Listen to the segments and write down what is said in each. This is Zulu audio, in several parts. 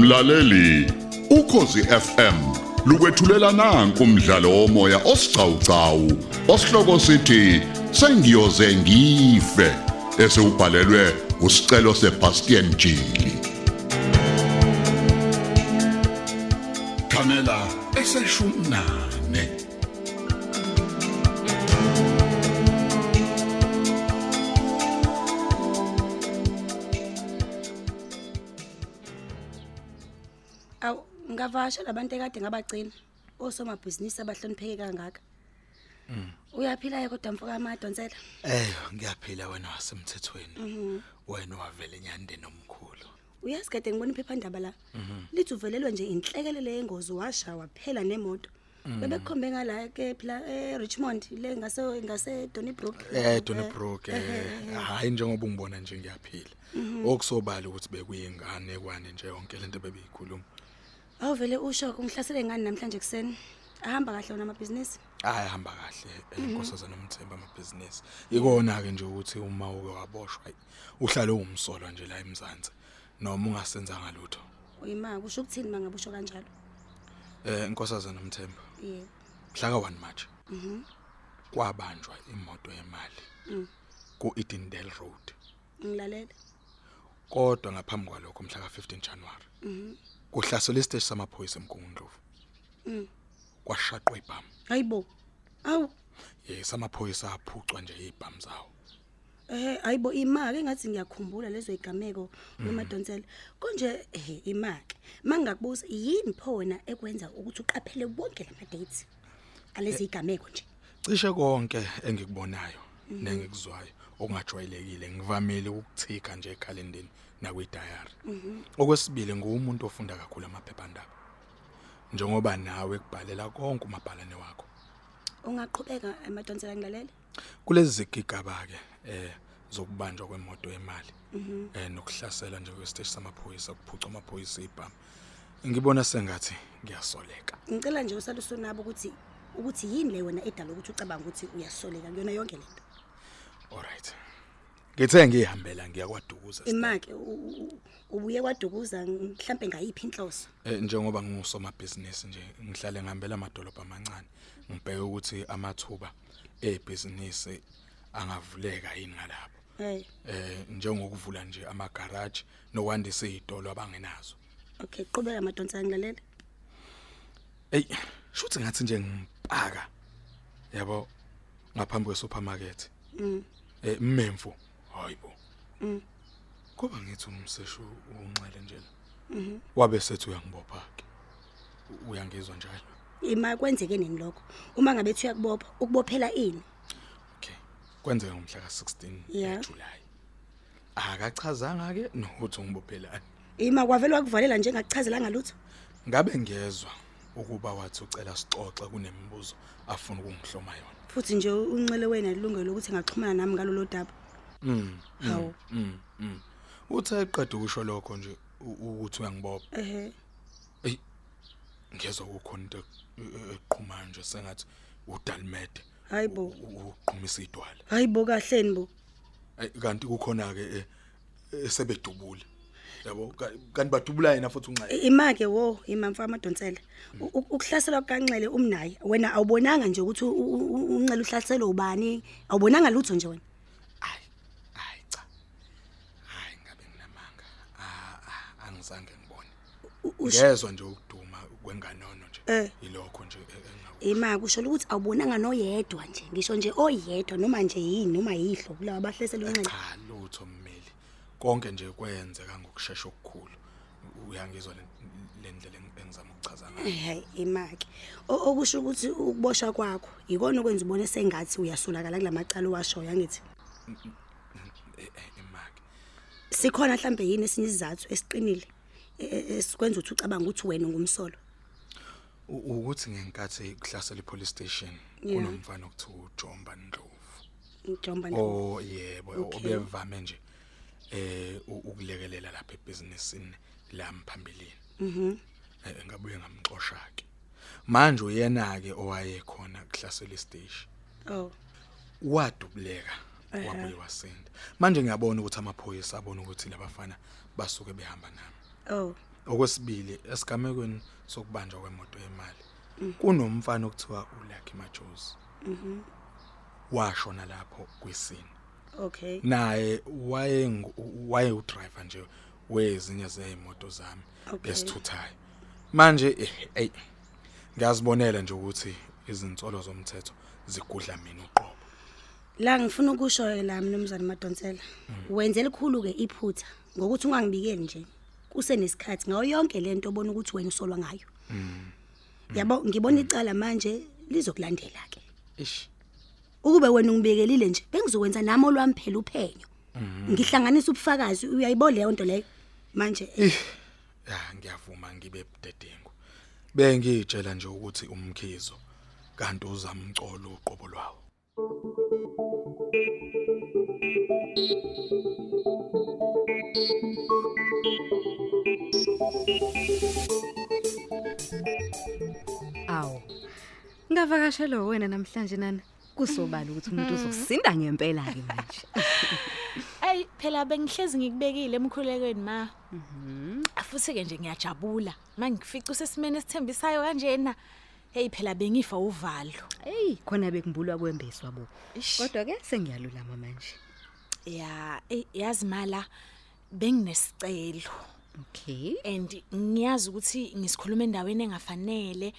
Mlaleli, ukhosi FM lukwethulela nanku umdlalo womoya osiqhawqhawo osihloko sithi sengiyoze ngife esewubhalelwe usicelo seBastian Jili. Kamela eseshumi ngavasha labantu ekade ngabagcina osomabhizinisi abahlonipheke kangaka. Uyaphila kodwa mfoka amadonsela. Eh ngiyaphila wena wasemthethweni. Wena wavela enyandeni omkhulu. Uyazi kade ngibona iphephandaba la. Lithi uvelelwe nje inhlekelele yengozi washawa phela nemoto. Bebekukhombe ngala ke phela eRichmond le ngase ngase Donnybrook. Eh Donnybrook eh hayi njengoba ungibona nje ngiyaphila. Okusobala ukuthi bekuyingane kwane nje yonke lento bebeyikhuluma. Awuvele usho ungihlasele ngani namhlanje kuseni. Ahamba kahle wona amabhizinisi. Hayi hamba kahle inkosazana nomthemba amabhizinisi. Ikona ke nje ukuthi uma uke waboshwa hayi, uhlale umsolwa nje la eMzansi noma ungasenza ngalutho. Uyima kusho ukuthini mangabusho kanjalo? Eh inkosazana nomthemba. Yebo. Mhlaka 1 March. Mhm. Kwabanjwa imoto yemali. Ku Edendale Road. Ngilalela. Kodwa ngaphambi kwalokho mhla ka15 January. Mhm. Kuhlaselwe isiteshi samaphoyisa eMkungundlovu. Mhm. Kwashaqwa ibhamu. Hayibo. Awu Yes amaphoyisa aphucwa nje ibhamu zawo. Eh ayibo imake engathi ngiyakhumbula lezo igameko nomadonsela. Konje eh imake mangakubuza yini phona ekwenza ukuthi uqaphele wonke lama dates alezi igameko nje. Cishe konke engikubonayo nengikuzwayo okungajwayelekile ngivamile ukuthika nje ekhalendeni nakwidayari. Okwesibili ngumuntu ofunda kakhulu amaphephandaba. Njengoba nawe kubhalela konke umabhalane wakho. Ungaqhubeka emadonsela ngilalela. Kulezi zigigaba ke eh zokubanjwa kwemoto yemali eh nokuhlasela nje kwesiteshi samaphoyisa kuphuca amaphoyisa ibhamu. Ngibona sengathi ngiyasoleka. Ngicela nje usale usunabo ukuthi ukuthi yini le wena edala ukuthi ucabanga ukuthi uyasoleka kuyona yonke lento. Alright. Ngithe ngihambela ngiyakwadukuza. Imake ubuye kwadukuza mhlambe ngayiphi inhloso? Eh njengoba ngingusomabhizinisi nje ngihlale ngihambela amadolobha amancane ngibheke ukuthi amathuba ebhizinisi angavuleka yini ngalapho. Eh Eh njengokuvula nje ama garage nokwandisa izitolo abangenazo. okay qhubeka amadonsela ngilalela. Ey shuthi ngathi nje ngipaka. Yabo ngaphambi kwe supermarket. Mm. Eh mmemfu. Hayibo. Mm. Kuba ngithi umseshu unxele nje. Mhm. Wabe sethi uyangibopha ke. Uyangizwa njalo. Ima kwenzeke nini lokho? Uma ngabe ethi uyakubopha, ukubophela ini? Okay. Kwenzeka ngomhla ka16 Yeah. July. Akachazanga ke nokuthi ngibophelani. Ima kwavela wakuvalela nje ngakuchazela ngalutho. Ngabe ngiyezwa ukuba wathi ucela sixoxe kunemibuzo afuna ukungihloma yona. Futhi nje unxele wena ilungelo lokuthi ngaxhumana nami ngalolu daba. Mm. Hawu. Mm. mm. Uthe eqeda ukusho lokho nje ukuthi uyangibopha. Ehhe. Ey. Ngiyezwa kukhona into e- eqhuma nje sengathi udalmede Hayibo. uqhumisa idwala. Hayibo kahleni bo. Kanti kukhona ke esebedubula. Yabo ka- kanti badubula yena futhi unxa. Imake wo imamfa amadonsela. U- u- Ukuhlaselwa kanxele umnayi wena awubonanga nje ukuthi u- u- u- unxele uhlaselwe ubani? Awubonanga lutho nje wena. Hayi. Hayi cha. Hayi ngabe nginamanga. Ah ah, angizange ngibone. U- usho- Ngezwe nje ukuduma kwenganono nje. Eh. Yilokho nje e- engaku. Ima kusho ukuthi awubonanga noyedwa nje. Ngisho nje oyedwa noma nje yini noma yihlo kulawa abahlesela unxele. Cha lutho mmeli. Konke nje kwenzeka ngokusheshsha okukhulu. Uyangizwa le le ndlela eng- engizama ukuchaza ngayo. Hayi imake. O- Okusho ukuthi ukuboshwa kwakho ikona okwenza ubone sengathi uyasolakala kulamacala owashoya ngithi. Eh, eh, Imaki. Sikhona mhlambe yini esinye isizathu esiqinile e- e- esikwenza ukuthi ucabanga ukuthi wena ungumsolo. U- ukuthi ngenkathi kuhlasela ipolice station Yeah. kunomfana okuthiwa uJomba Ndlovu. Njomba nje. Oh yebo Okay. obevame nje eh ukulekelela lapha ebhizinisini la mphambili. Mhm. Eh, ngabuye ngamxosha ke. Manje uyena ke owayekhona kuhlasela istation. Oh. Wadubuleka wabuye wasinda. Manje ngiyabona ukuthi amaphoyisa abona ukuthi labafana basuke behamba nami. Oh. okwesibili esigamekweni sokubanjwa kwemoto yemali kunomfana okuthiwa uLucky Majosi washona lapho kwisini okay. Naye waye waye udriver nje wezinye zeimoto zami Okay. esithuthayo manje eh, ey ngiyazibonela nje ukuthi izinsolo zomthetho zigudla mina uqobo. La ngifuna ukusho la mnumzane Madonsela wenze likhulu ke iphutha ngokuthi ungangibikeli nje kusenesikhathi ngayo yonke lento obona ukuthi wena usolwa ngayo. Yabo ngibona icala manje lizokulandela ke ish ukube wena ungibekelile nje bengizokwenza nami olwami phela uphenyo ngihlanganisa ubufakazi uyayibona leyo nto leyo manje eh, ya ngiyavuma ngibe budedengu bengitshela nje ukuthi umkhizo kanti uzamcolo uqobo lwawo Awu. Ngavakashela wena namhlanje nana. Kusobala ukuthi umuntu uzosinda ngempela ke manje. Ay phela bengihlezi ngikubekile emkhulekweni ma. Afuthi ke nje ngiyajabula. Mangifica usesimene esithembisayo kanjena. Hey phela bengifa uvalo. Ey, khona bekumbulwa kwembeswa bo. Ish. Kodwa ke sengiyalulama manje. Ya, ey yazi mala benginesicelo Okay. and ngiyazi ukuthi ngisikhuluma endaweni engafanele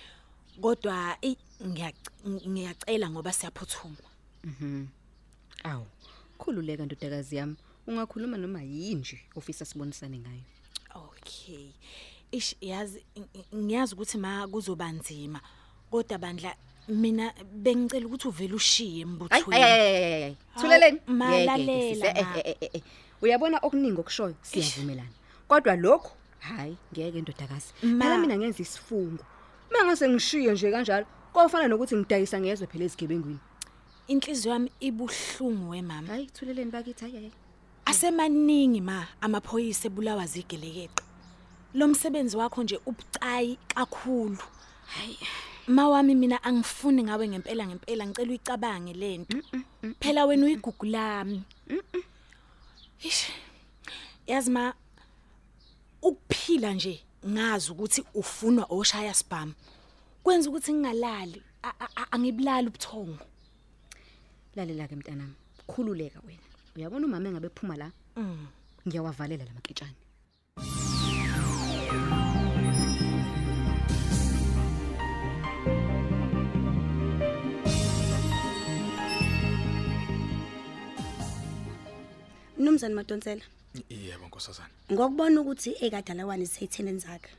kodwa ey ngiyac- ngiyacela ngoba siyaphuthuma. Awu. Khululeka ndodakazi yami. Ungakhuluma noma yini nje ofisa sibonisane ngayo. Okay. Ish yazi ng- ng- ngiyazi ukuthi ma kuzobanzima kodwa bandla mina bengicela ukuthi uvele ushiye Ay embuthweni. ay ay ay. Thuleleni. Hawu, malalela, Ngeke, ma. eh, eh, eh, eh. Uyabona okuningi okushoyo siyavumelana. Kodwa lokho hayi ngeke ndodakazi. Ma. Phela mina ngenza isifungo. Mangase ngishiye nje kanjalo. Kofana nokuthi ngidayisa ngezwe phela ezigebengwini. Inhliziyo yami ibuhlungu wemama. Hayi thuleleni bakithi hayi hayi. Asemaningi ma amaphoyisa ebulawa zigelekeqe. Lo msebenzi wakho nje ubucayi kakhulu. Hayi. Mawami mina angifuni ngawe ngempela ngempela ngicela uyicabange lento. Phela wena uyigugu lami. Ish. Yazi ma ukuphila nje ngazi ukuthi ufunwa oshaya spam. Kwenza ukuthi ngingalali a- a- a- angibulali ubuthongo. Lalela ke mntanami. Khululeka wena. Uyabona umama engabe ephuma la? Mm. Ngiyawavalela lamaketshane. mnumzane Madonsela yebo nkosazana. Ngokubona ukuthi ekadalawane seyithenen zakhe.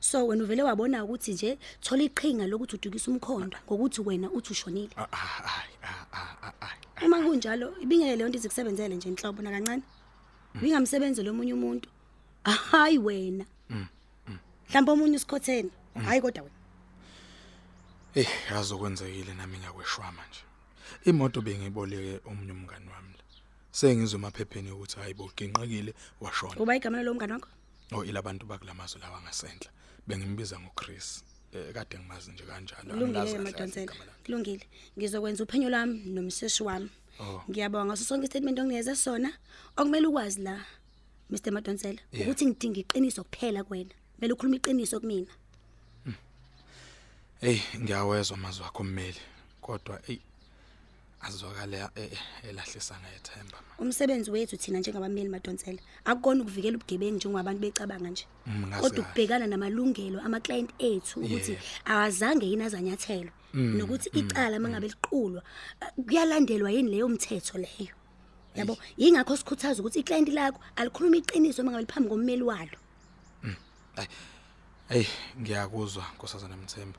So wena uvele wabona ukuthi nje thola iqhinga lokuthi udukisa umkhondo ngokuthi wena uthi ushonile. Ah, ah, ay ah, ah, ah, ah. uma kunjalo ibingeke leyo nto izikusebenzele nje inhlobo nakancane. Bingamsebenzele omunye umuntu. Hayi wena. Mhlawumbe omunye usikhotheni hayi kodwa wena. Eh yazokwenzekile nami ngakweshwama nje. Imoto bengiboleke omunye umngani wami. la. Sengizwe emaphepheni ukuthi hayibo ginqakile washona. kuba igama lo mngane wakho Oh ilabantu bakulamazwe lawa ngasendla. Bengimbiza ngoChris. Eh kade ngimazi nje kanjalo. kulungile angilazi kahle madonsela igama lakhe. kulungile ngizokwenza uphenyo lami nomseshi wami Oh. ngiyabonga ngaso sonke istatement onginikeze sona okumele ukwazi la Mr Madonsela Yeah. ukuthi ngidinga iqiniso kuphela kuwena kumele ukhuluma iqiniso kumina Hey ngiyawezwa amazwi akho mmeli. Kodwa hey azwakale eh, eh, elahlisa ngethemba. umsebenzi wethu thina njengabameli madonsela akukona ukuvikela ubugebengu njengobabantu becabanga nje. Mm, ngazi kodwa kahle. ukubhekana namalungelo ama-client ethu ukuthi awazange yini azanyathelwe. Nokuthi icala mangabe liqulwa eh, kuyalandelwa yini leyo mthetho leyo? Yabo yingakho sikhuthaza ukuthi iclient lakho alikhuluma iqiniso mangabe liphambi kommeli walo. Hey ngiyakuzwa nkosazana Mthembu.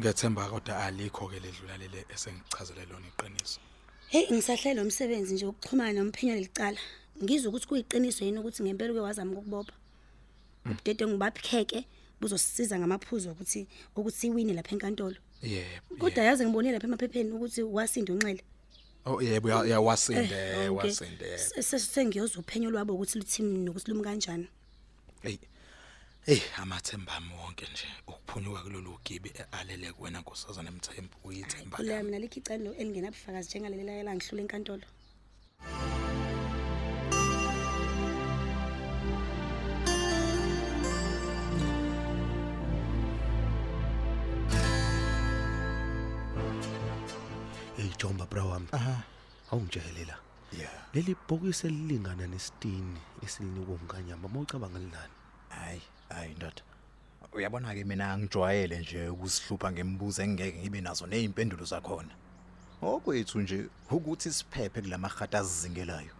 Ngiyethemba kodwa alikho ke ledlula lele esengichazele lona iqiniso. heyi ngisahlelwa umsebenzi nje wokuxhumana nomphenyo lelicala ngizwe ukuthi kuyiqiniso yini ukuthi ngempela uke wazama ukukubopha ubudede ngibapheke buzosisiza ngamaphuzu ukuthi ukuthi siwine lapha enkantolo Yebo. kodwa yazi ngibonile lapha emaphepheni ukuthi wasinda unxele Oh yebo ya- ya wasinde Eh, okay. wasinde. Se- se- sengiyozwa uphenyo lwabo ukuthi luthini nokuthi lumi kanjani Hey. Hey amathemba ami wonke nje ukuphunyuka kulolu gibi alele kuwena nkosazana Mthembu uyithemba. Khulula mina likhi icala elingena bufakazi njengalela yala ngihlule enkantolo. Hey Jomba bro wami. Aha. Awungijahele la. Yeah. Leli bhokisi elilingana nesitini esinikwa umkanyamba mawucabanga ngelani. Hayi hayi ndoda. Uyabona ke mina angijwayele nje ukusihlupha ngemibuzo engeke ngibe nazo nezimpendulo zakhona. Okwethu nje ukuthi siphephe kulamahata azizingelayo.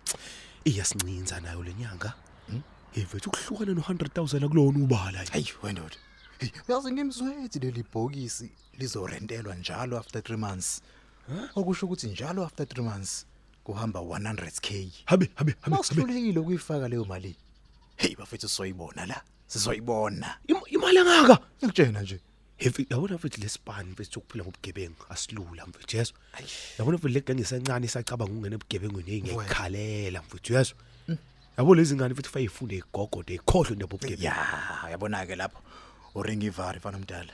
Iyasincinza nayo lenyanga hey mfethu ukuhlukana no100000 kulona ubala hey hayi wendoda Hey, uyazi ngimzwethi leli bhokisi lizorentelwa njalo after 3 months. Okusho ukuthi njalo after 3 months kuhamba 100k habe habe habe habe masihlulekile ukuyifaka leyo mali. Hey bafethu sizoyibona la. Sizoyibona. Im- imali engaka ngikutshena nje. Hey mfethu yabona mfethu lesipani mfethu sokuphila ngobugebengu? Asilula mfethu yeso yabona mfethu legenge isancane isacabanga ukungena ebugebengweni hey ngiyikhalela mfethu yeso yabo lezi ngane mfethu fayifunde igogode ikhohlwe indaba obugebengu ya yabona ke lapho. Uringa ivari fana mdala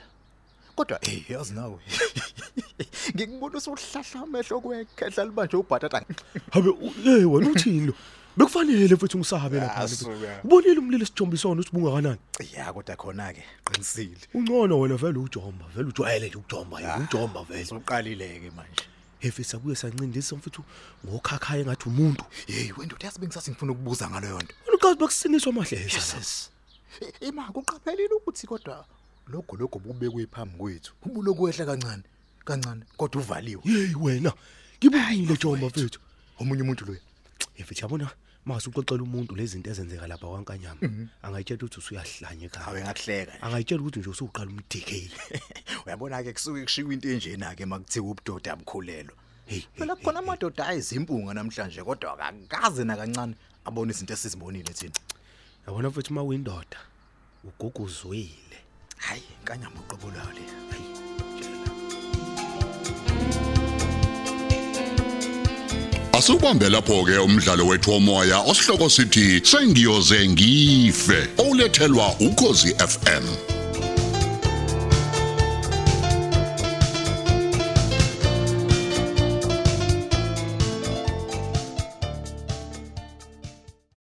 kodwa hey yazi nawe. Ngikubona usuhlahla amehlo kwekhehla libanje ubhatata. Habe u- hey wena uthini lo? Bekufanele mfethu ngisabe lapha Asuka. ubonile umlilo sijombisona ukuthi bungakanani? Ya kodwa khona ke qinisile. Ungcono wena vele ujomba vele ujwayele nje ukujomba yini ujomba vele. usuqalile ke manje. Hefisa kuye sancindisa mfethu ngokhakhaya ngathi umuntu. Hey wendoda yazi bengisathi ngifuna ukubuza ngaleyo nto? Unukazi bakusiniswa amahleza Jesus. Ema kuqaphelile ukuthi kodwa logo logo bubekwe phambi kwethu ubuloku wehla kancane kancane kodwa uvaliwe. Hey wena ngibonile jomba mfethu omunye umuntu lo hefethu yabona mase uxoxela umuntu lezi zinto ezenzeka lapha kwankanyama angayitshela ukuthi usuyahlanya awe ekhaya ngakuhleka nje. angayitshela ukuthi nje usuqala umdk uyabona ke kusuke kushiwa into enjena ke makuthiwa ubudoda abukhulelo hey phela khona amadoda ayizimpunga namhlanje kodwa akakaze nakancane abone izinto esizibonile thina. Yabona mfethu uma uyindoda uguguzwile. Hayi nkanyama uqobolayo le Asubambe lapho ke umdlalo wethu womoya osihloko sithi sengiyoze ngife olethelwa ukozi FM